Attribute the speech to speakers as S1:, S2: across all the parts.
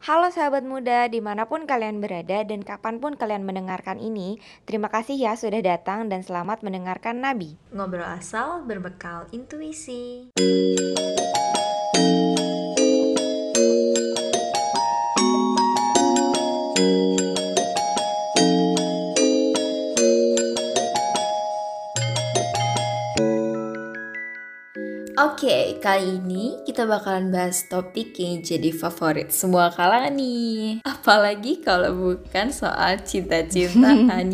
S1: Halo sahabat muda, di mana pun kalian berada dan kapan pun kalian mendengarkan ini, terima kasih ya sudah datang dan selamat mendengarkan Nabi.
S2: Ngobrol asal berbekal intuisi. Oke, kali ini kita bakalan bahas topik yang jadi favorit semua kalangan nih. Apalagi kalau bukan soal cinta-cintaan.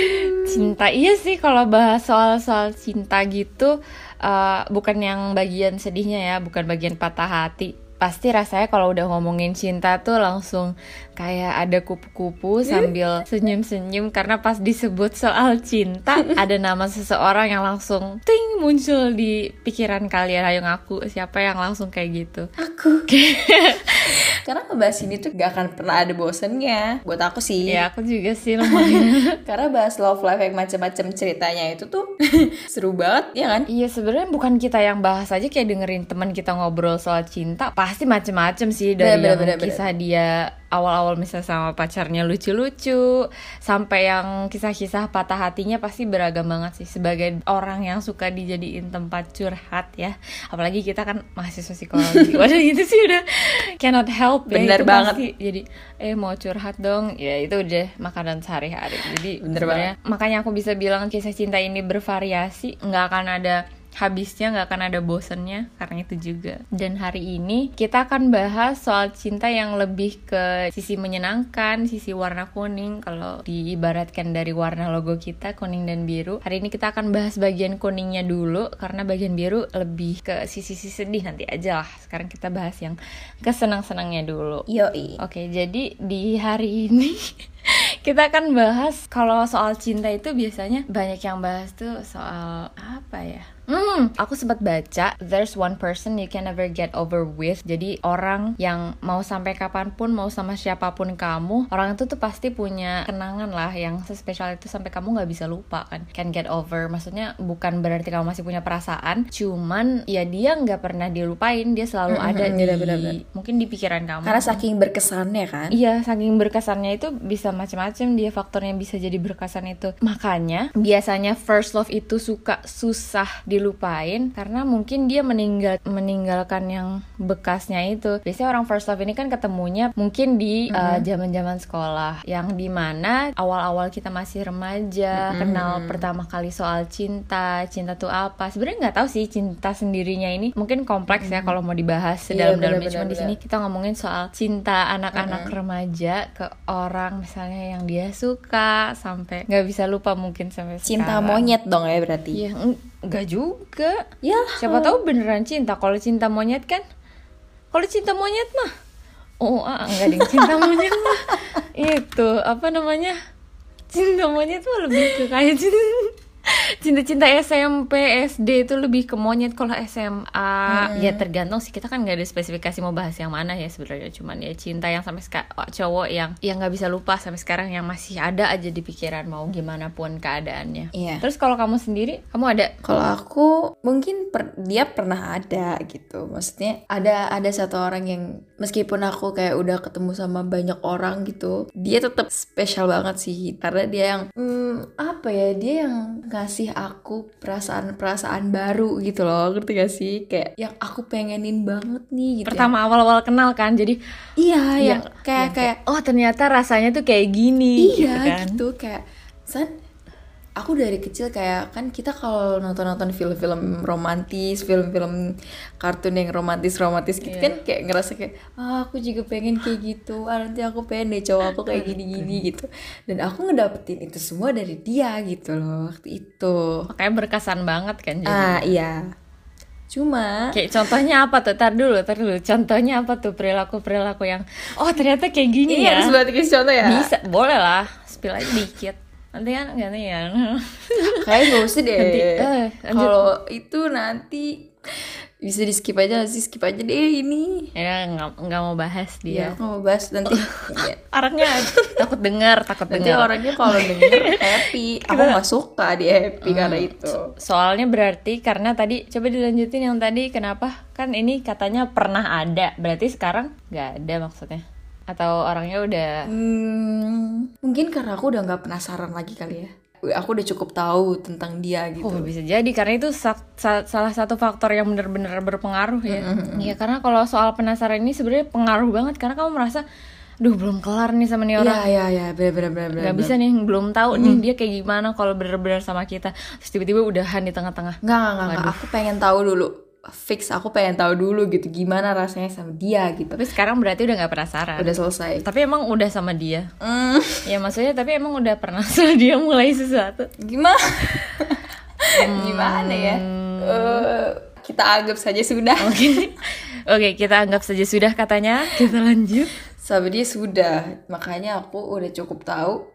S3: Cinta iya sih kalau bahas soal-soal cinta gitu uh, bukan yang bagian sedihnya ya bukan bagian patah hati pasti rasanya kalau udah ngomongin cinta tuh langsung kayak ada kupu-kupu sambil senyum-senyum karena pas disebut soal cinta ada nama seseorang yang langsung ting muncul di pikiran kalian ayo ngaku siapa yang langsung kayak gitu
S2: Aku. Karena ngebahas ini tuh gak akan pernah ada bosennya. Buat aku sih.
S3: ya aku juga sih lumayan
S2: Karena bahas love life yang macam-macam ceritanya itu tuh seru banget, ya kan?
S3: Iya sebenarnya bukan kita yang bahas aja kayak dengerin teman kita ngobrol soal cinta pasti macem-macem sih dari
S2: Bener,
S3: yang
S2: bener, bener,
S3: kisah dia awal-awal misalnya sama pacarnya lucu-lucu sampai yang kisah-kisah patah hatinya pasti beragam banget sih. Sebagai orang yang suka dijadiin tempat curhat ya. Apalagi kita kan mahasiswa psikologi. Waduh itu sih udah cannot help ya.
S2: Bener
S3: itu
S2: banget.
S3: pasti jadi eh mau curhat dong. Ya itu udah makanan sehari-hari. Jadi
S2: Bener
S3: sebenarnya makanya aku bisa bilang kisah cinta ini bervariasi. Nggak akan ada habisnya nggak akan ada bosennya karena itu juga dan hari ini kita akan bahas soal cinta yang lebih ke sisi menyenangkan sisi warna kuning kalau diibaratkan dari warna logo kita kuning dan biru hari ini kita akan bahas bagian kuningnya dulu karena bagian biru lebih ke sisi-sisi sedih nanti aja lah sekarang kita bahas yang kesenang-senangnya dulu
S2: Yoi.
S3: Oke, jadi di hari ini kita akan bahas kalau soal cinta itu biasanya banyak yang bahas tuh soal apa ya? Hmm, aku sempat baca there's one person you can never get over with. Jadi orang yang mau sampai kapan pun mau sama siapa pun kamu, orang itu tuh pasti punya kenangan lah yang sespesial itu sampai kamu nggak bisa lupa kan. Can get over, maksudnya bukan berarti kamu masih punya perasaan, cuman ya dia nggak pernah dilupain, dia selalu
S2: Mm,
S3: ada
S2: mm,
S3: di
S2: bener-bener.
S3: mungkin di pikiran kamu.
S2: Karena saking berkesannya kan.
S3: Iya, saking berkesannya itu bisa macam-macam dia faktornya bisa jadi berkesan itu. Makanya biasanya first love itu suka susah dilupain karena mungkin dia meninggal meninggalkan yang bekasnya itu. Biasanya orang first love ini kan ketemunya mungkin di uh, zaman-zaman sekolah yang di mana awal-awal kita masih remaja, kenal pertama kali soal cinta, cinta tuh apa. Sebenarnya nggak tahu sih cinta sendirinya ini mungkin kompleks ya kalau mau dibahas
S2: Iya,
S3: sedalam-dalamnya.
S2: benar,
S3: Cuman di sini kita ngomongin soal cinta anak-anak remaja ke orang misalnya yang dia suka sampai nggak bisa lupa mungkin sampai
S2: Cinta
S3: sekarang.
S2: monyet dong ya berarti.
S3: Iya, nggak juga.
S2: Ya,
S3: Siapa tahu beneran cinta. Kalau cinta monyet kan, kalau cinta monyet mah, oh ah, enggak ding cinta monyet mah itu apa namanya? Cinta monyet mah lebih ke kayak cinta cinta-cinta SMP, SD itu lebih ke monyet kalau SMA ya tergantung sih kita kan nggak ada spesifikasi mau bahas yang mana ya sebenarnya cuman ya cinta yang sampai sekarang cowok yang yang nggak bisa lupa sampai sekarang yang masih ada aja di pikiran mau gimana pun keadaannya.
S2: Iya.
S3: Terus kalau kamu sendiri, kamu ada
S2: Kalau aku mungkin per- dia pernah ada gitu. Maksudnya ada ada satu orang yang meskipun aku kayak udah ketemu sama banyak orang gitu, dia tetap spesial banget sih karena dia yang hmm, apa ya? Dia yang ngasih aku perasaan-perasaan baru gitu loh. Ngerti gak sih? Kayak yang aku pengenin banget nih gitu.
S3: pertama awal-awal kenal kan jadi
S2: Iya,
S3: Iya,
S2: yang kayak
S3: yang
S2: kayak
S3: oh ternyata rasanya tuh kayak gini gitu
S2: iya
S3: kan
S2: gitu kayak san aku dari kecil kayak kan kita kalau nonton-nonton film-film romantis film-film kartun yang romantis-romantis gitu
S3: Iya.
S2: kan kayak ngerasa kayak ah aku juga pengen kayak gitu. Ah nanti aku pengen deh cowok aku kayak gini-gini gitu. Dan aku ngedapetin itu semua dari dia gitu loh waktu itu.
S3: Makanya berkesan banget kan jadi
S2: ah iya. Cuma
S3: kayak contohnya apa tuh? Tar dulu tar dulu. Contohnya apa tuh perilaku perilaku yang oh ternyata kayak gini
S2: ini
S3: ya.
S2: harus buat contoh ya.
S3: Bisa boleh lah. Spill aja dikit nanti kan gantian
S2: kayak gak usah deh.
S3: Nanti, eh,
S2: kalau itu nanti bisa di skip aja sih? Skip aja deh ini.
S3: Ya nggak nggak mau bahas dia.
S2: Aku mau bahas. Nanti. Iya.
S3: orangnya takut dengar takut
S2: Nanti
S3: dengar.
S2: orangnya kalau denger happy. Aku nggak suka dia happy karena itu.
S3: Soalnya berarti karena tadi coba dilanjutin yang tadi kenapa? Kan ini katanya pernah ada berarti sekarang nggak ada maksudnya atau orangnya udah
S2: Hmm, mungkin karena aku udah nggak penasaran lagi kali ya. Aku udah cukup tahu tentang dia gitu.
S3: Oh bisa jadi karena itu sa- sa- salah satu faktor yang benar-benar berpengaruh ya. Iya karena kalau soal penasaran ini sebenarnya pengaruh banget karena kamu merasa, duh belum kelar nih sama nih orang.
S2: Iya iya iya benar benar benar.
S3: Gak bisa nih belum tahu nih dia kayak gimana kalau benar-benar sama kita. Terus tiba-tiba udahan di tengah-tengah.
S2: Nggak nggak nggak. nggak. Aku pengen tahu dulu. Fix aku pengen tahu dulu gitu gimana rasanya sama dia gitu.
S3: Tapi sekarang berarti udah nggak penasaran.
S2: Udah selesai.
S3: Tapi emang udah sama dia.
S2: Hmm,
S3: Ya maksudnya tapi emang udah pernah sama dia mulai sesuatu.
S2: gimana? gimana ya? Eh, kita anggap saja sudah.
S3: Oke. Oke, kita anggap saja sudah katanya. Kita lanjut.
S2: Sama dia sudah. Makanya aku udah cukup tahu.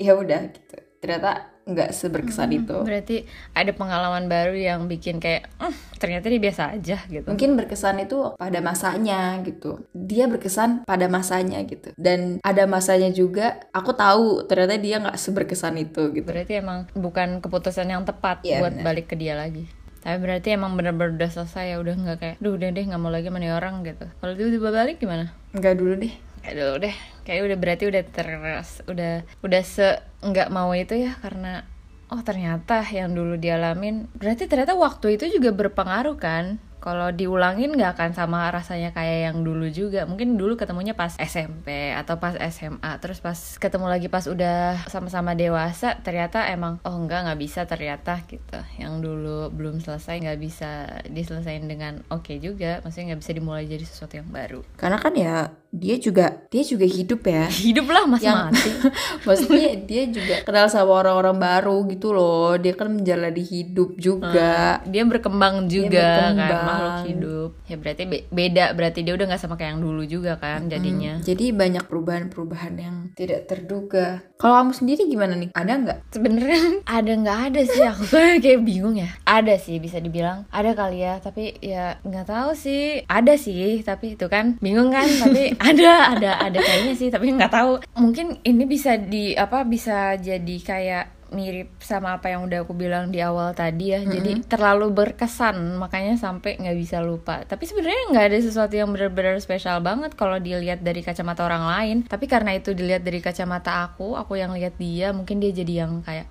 S2: Ya udah gitu. Ternyata nggak seberkesan itu.
S3: Berarti ada pengalaman baru yang bikin kayak "Hmm, ternyata dia biasa aja gitu.
S2: Mungkin berkesan itu pada masanya gitu. Dia berkesan pada masanya gitu. Dan ada masanya juga aku tahu ternyata dia nggak seberkesan itu gitu.
S3: Berarti emang bukan keputusan yang tepat
S2: Iya,
S3: buat
S2: benar.
S3: balik ke dia lagi. Tapi berarti emang bener-bener udah selesai ya udah nggak kayak, duh udah deh nggak mau lagi sama nih orang gitu. Kalau tiba-tiba balik gimana?
S2: Enggak dulu deh.
S3: Kayak dulu deh, kayak udah berarti udah teras, udah udah se nggak mau itu ya karena oh ternyata yang dulu dialamin berarti ternyata waktu itu juga berpengaruh kan? Kalau diulangin nggak akan sama rasanya kayak yang dulu juga. Mungkin dulu ketemunya pas SMP atau pas SMA terus pas ketemu lagi pas udah sama-sama dewasa ternyata emang oh enggak nggak bisa ternyata gitu. Yang dulu belum selesai nggak bisa diselesain dengan oke juga. Maksudnya nggak bisa dimulai jadi sesuatu yang baru.
S2: Karena kan ya dia juga dia juga hidup ya.
S3: hidup lah masih
S2: Yang-
S3: mati
S2: Maksudnya dia juga kenal sama orang-orang baru gitu loh. Dia kan menjalani hidup juga.
S3: dia berkembang juga kan
S2: berkembang.
S3: makhluk hidup ya berarti be- beda berarti dia udah nggak sama kayak yang dulu juga kan jadinya
S2: Hmm, Jadi banyak perubahan-perubahan yang tidak terduga. Kalau kamu sendiri gimana nih? Ada nggak?
S3: sebenarnya ada nggak ada sih aku kayak bingung ya ada sih bisa dibilang ada kali ya tapi ya nggak tahu sih ada sih tapi itu kan bingung kan tapi ada ada ada kayaknya sih tapi nggak tahu. Mungkin ini bisa di apa bisa jadi kayak mirip sama apa yang udah aku bilang di awal tadi ya. Jadi terlalu berkesan makanya sampai nggak bisa lupa. Tapi sebenarnya nggak ada sesuatu yang benar-benar spesial banget kalau dilihat dari kacamata orang lain. Tapi karena itu dilihat dari kacamata aku aku yang lihat dia mungkin dia jadi yang kayak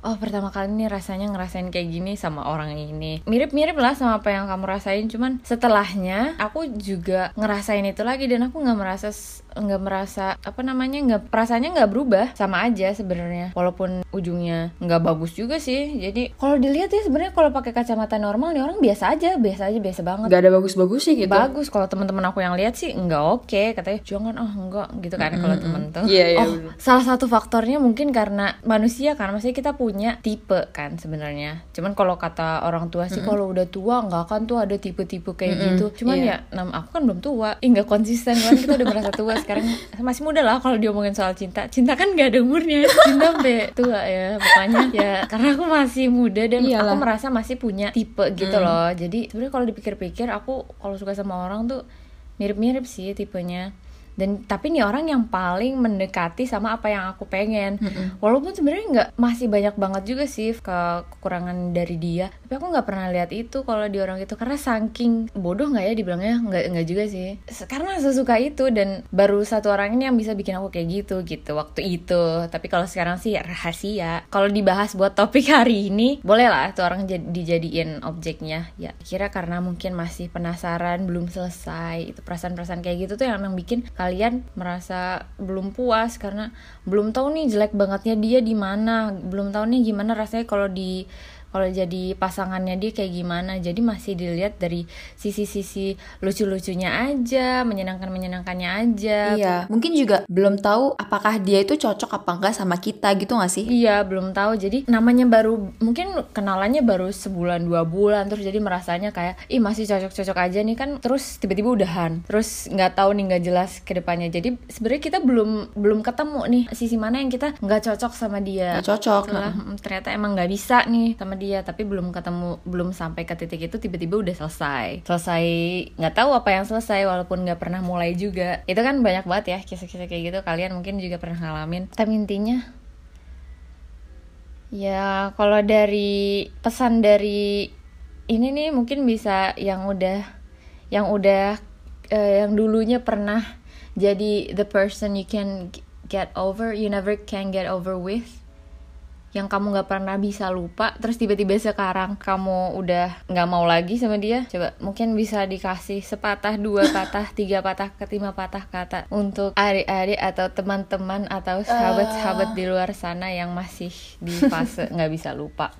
S3: oh pertama kali nih rasanya ngerasain kayak gini sama orang ini. Mirip-mirip lah sama apa yang kamu rasain cuman setelahnya aku juga ngerasain itu lagi dan aku nggak merasa nggak merasa apa namanya nggak perasaannya nggak berubah. Sama aja sebenarnya walaupun ujungnya nggak bagus juga sih. Jadi kalau dilihat ya sebenarnya kalau pakai kacamata normal nih orang biasa aja biasa aja biasa banget.
S2: Gak ada bagus-bagus sih gitu.
S3: bagus kalau teman-teman aku yang lihat sih nggak oke. Katanya jangan ah enggak gitu kan kalau temen tuh.
S2: Iya, iya,
S3: oh
S2: bener.
S3: salah satu faktornya mungkin karena manusia kan maksudnya kita punya tipe kan sebenarnya. Cuman kalau kata orang tua sih kalau udah tua nggak akan tuh ada tipe-tipe kayak gitu. Cuman
S2: iya.
S3: ya nam aku kan belum tua. Ih, nggak konsisten kan kita udah merasa tua sekarang. Masih muda lah kalau diomongin soal cinta. Cinta kan nggak ada umurnya. Cinta sampai tua ya pokoknya. Ya karena aku masih muda dan
S2: Iyalah.
S3: aku merasa masih punya tipe gitu loh. Jadi sebenarnya kalau dipikir-pikir aku kalau suka sama orang tuh mirip-mirip sih tipenya dan tapi nih orang yang paling mendekati sama apa yang aku pengen. Walaupun sebenarnya nggak masih banyak banget juga sih ke kekurangan dari dia. Tapi aku nggak pernah lihat itu kalau di orang itu. Karena saking bodoh nggak ya dibilangnya? Nggak nggak juga sih. Karena sesuka itu dan baru satu orang ini yang bisa bikin aku kayak gitu gitu. Waktu itu. Tapi kalau sekarang sih rahasia. Kalau dibahas buat topik hari ini boleh lah itu orang jad- dijadiin objeknya. Ya kira karena mungkin masih penasaran belum selesai. Itu perasaan-perasaan kayak gitu tuh yang emang bikin kalian merasa belum puas karena belum tahu nih jelek bangetnya dia di mana belum tahu nih gimana rasanya kalau di kalau jadi pasangannya dia kayak gimana? Jadi masih dilihat dari sisi-sisi lucu-lucunya aja menyenangkan-menyenangkannya aja.
S2: Iya, mungkin juga belum tahu apakah dia itu cocok apa enggak sama kita gitu gak sih?
S3: Iya belum tahu. Jadi namanya baru mungkin kenalannya baru sebulan dua bulan. Terus jadi merasanya kayak ih masih cocok-cocok aja nih. Kan terus tiba-tiba udahan. Terus nggak tahu nih nggak jelas ke depannya. Jadi sebenarnya kita belum belum ketemu nih sisi mana yang kita nggak cocok sama dia.
S2: Gak cocok.
S3: setelah mm, ternyata emang nggak bisa nih sama dia tapi belum ketemu belum sampai ke titik itu tiba-tiba udah selesai. Selesai. Nggak tahu apa yang selesai walaupun nggak pernah mulai juga. Itu kan banyak banget ya kisah-kisah kayak gitu. Kalian mungkin juga pernah ngalamin. Tapi intinya ya kalau dari pesan dari ini nih mungkin bisa yang udah yang udah eh, yang dulunya pernah jadi the person you can get over you never can get over with yang kamu nggak pernah bisa lupa terus tiba-tiba sekarang kamu udah nggak mau lagi sama dia coba mungkin bisa dikasih sepatah dua patah tiga patah kelima patah kata untuk adik-adik atau teman-teman atau sahabat-sahabat di luar sana yang masih di fase nggak bisa lupa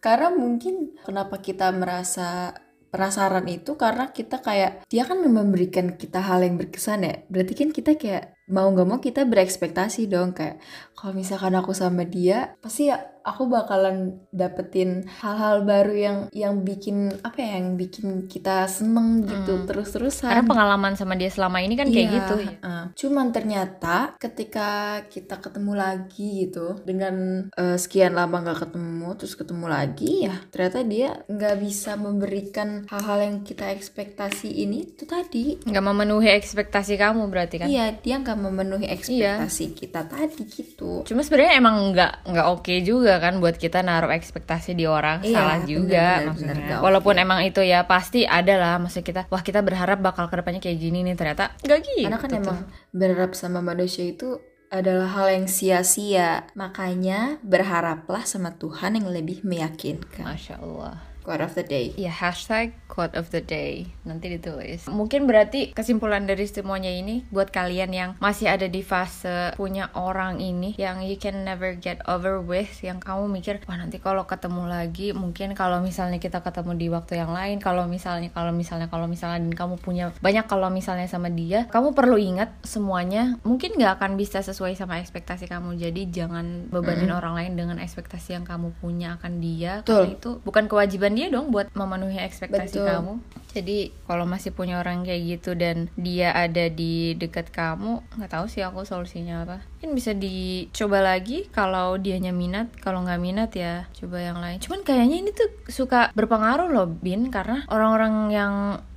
S2: Karena mungkin kenapa kita merasa penasaran itu karena kita kayak dia kan memberikan kita hal yang berkesan ya. Berarti kan kita kayak mau nggak mau kita berekspektasi dong kayak kalau misalkan aku sama dia pasti ya aku bakalan dapetin hal-hal baru yang yang bikin apa ya yang bikin kita seneng gitu terus-terusan.
S3: karena pengalaman sama dia selama ini kan kayak
S2: Iya,
S3: gitu
S2: heeh. Cuman ternyata ketika kita ketemu lagi gitu dengan eh, sekian lama nggak ketemu, terus ketemu lagi ya ternyata dia nggak bisa memberikan hal-hal yang kita ekspektasi ini itu tadi.
S3: nggak memenuhi ekspektasi kamu berarti kan
S2: Iya, dia nggak memenuhi ekspektasi kita tadi gitu.
S3: Cuma sebenarnya emang nggak nggak oke juga kan buat kita naruh ekspektasi di orang
S2: Iya,
S3: salah juga
S2: bener,
S3: maksudnya.
S2: bener,
S3: Walaupun emang itu ya pasti ada lah maksud kita wah kita berharap bakal ke depannya kayak gini nih ternyata nggak gitu.
S2: Karena kan
S3: tuh.
S2: emang berharap sama manusia itu adalah hal yang sia-sia. Makanya berharaplah sama Tuhan yang lebih meyakinkan.
S3: Masya Allah.
S2: Quote of the day.
S3: Ya hashtag quote of the day nanti ditulis. Mungkin berarti kesimpulan dari semuanya ini buat kalian yang masih ada di fase punya orang ini yang you can never get over with, yang kamu mikir wah nanti kalau ketemu lagi mungkin kalau misalnya kita ketemu di waktu yang lain, kalau misalnya kalau misalnya kalau misalnya dan kamu punya banyak kalau misalnya sama dia, kamu perlu ingat semuanya mungkin nggak akan bisa sesuai sama ekspektasi kamu. Jadi jangan bebanin orang lain dengan ekspektasi yang kamu punya akan dia
S2: Betul.
S3: karena itu bukan kewajiban dia dong buat memenuhi ekspektasi
S2: Betul.
S3: kamu. Jadi kalau masih punya orang kayak gitu dan dia ada di dekat kamu, nggak tahu sih aku solusinya apa. Mungkin bisa dicoba lagi kalau dianya minat, kalau nggak minat ya coba yang lain. Cuman kayaknya ini tuh suka berpengaruh loh Bin karena orang-orang yang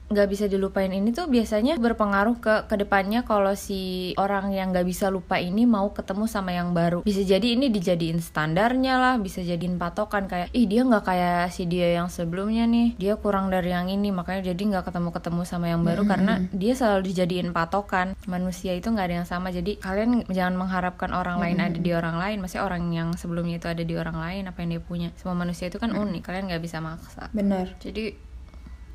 S3: nggak bisa dilupain ini tuh biasanya berpengaruh ke ke depannya kalau si orang yang nggak bisa lupa ini mau ketemu sama yang baru. Bisa jadi ini dijadiin standarnya lah bisa jadiin patokan kayak ih dia nggak kayak si dia yang sebelumnya nih. Dia kurang dari yang ini makanya jadi nggak ketemu ketemu sama yang baru karena dia selalu dijadiin patokan. Manusia itu nggak ada yang sama. Jadi kalian jangan mengharapkan orang lain ada di orang lain maksudnya orang yang sebelumnya itu ada di orang lain apa yang dia punya. Semua manusia itu kan unik kalian nggak bisa maksa.
S2: Benar.
S3: jadi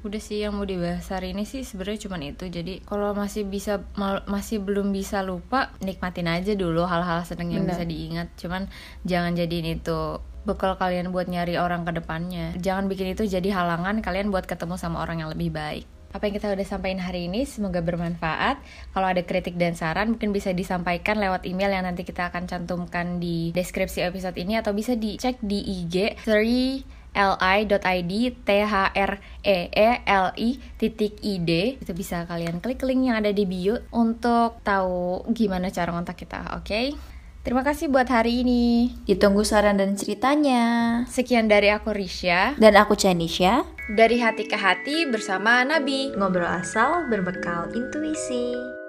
S3: udah sih yang mau dibahas hari ini sih sebenarnya cuman itu jadi kalau masih bisa mal- masih belum bisa lupa nikmatin aja dulu hal-hal seneng yang
S2: Benar.
S3: bisa diingat cuman jangan jadiin itu bekal kalian buat nyari orang ke depannya jangan bikin itu jadi halangan kalian buat ketemu sama orang yang lebih baik apa yang kita udah sampaikan hari ini semoga bermanfaat. Kalau ada kritik dan saran mungkin bisa disampaikan lewat email yang nanti kita akan cantumkan di deskripsi episode ini atau bisa dicek di IG 3li.id t h r e e l i titik id itu bisa kalian klik link yang ada di bio untuk tahu gimana cara kontak kita oke terima kasih buat hari ini
S2: Ditunggu saran dan ceritanya.
S3: sekian dari aku Risha
S2: Dan aku Chanisha.
S3: dari hati ke hati bersama Nabi
S1: Ngobrol asal berbekal intuisi.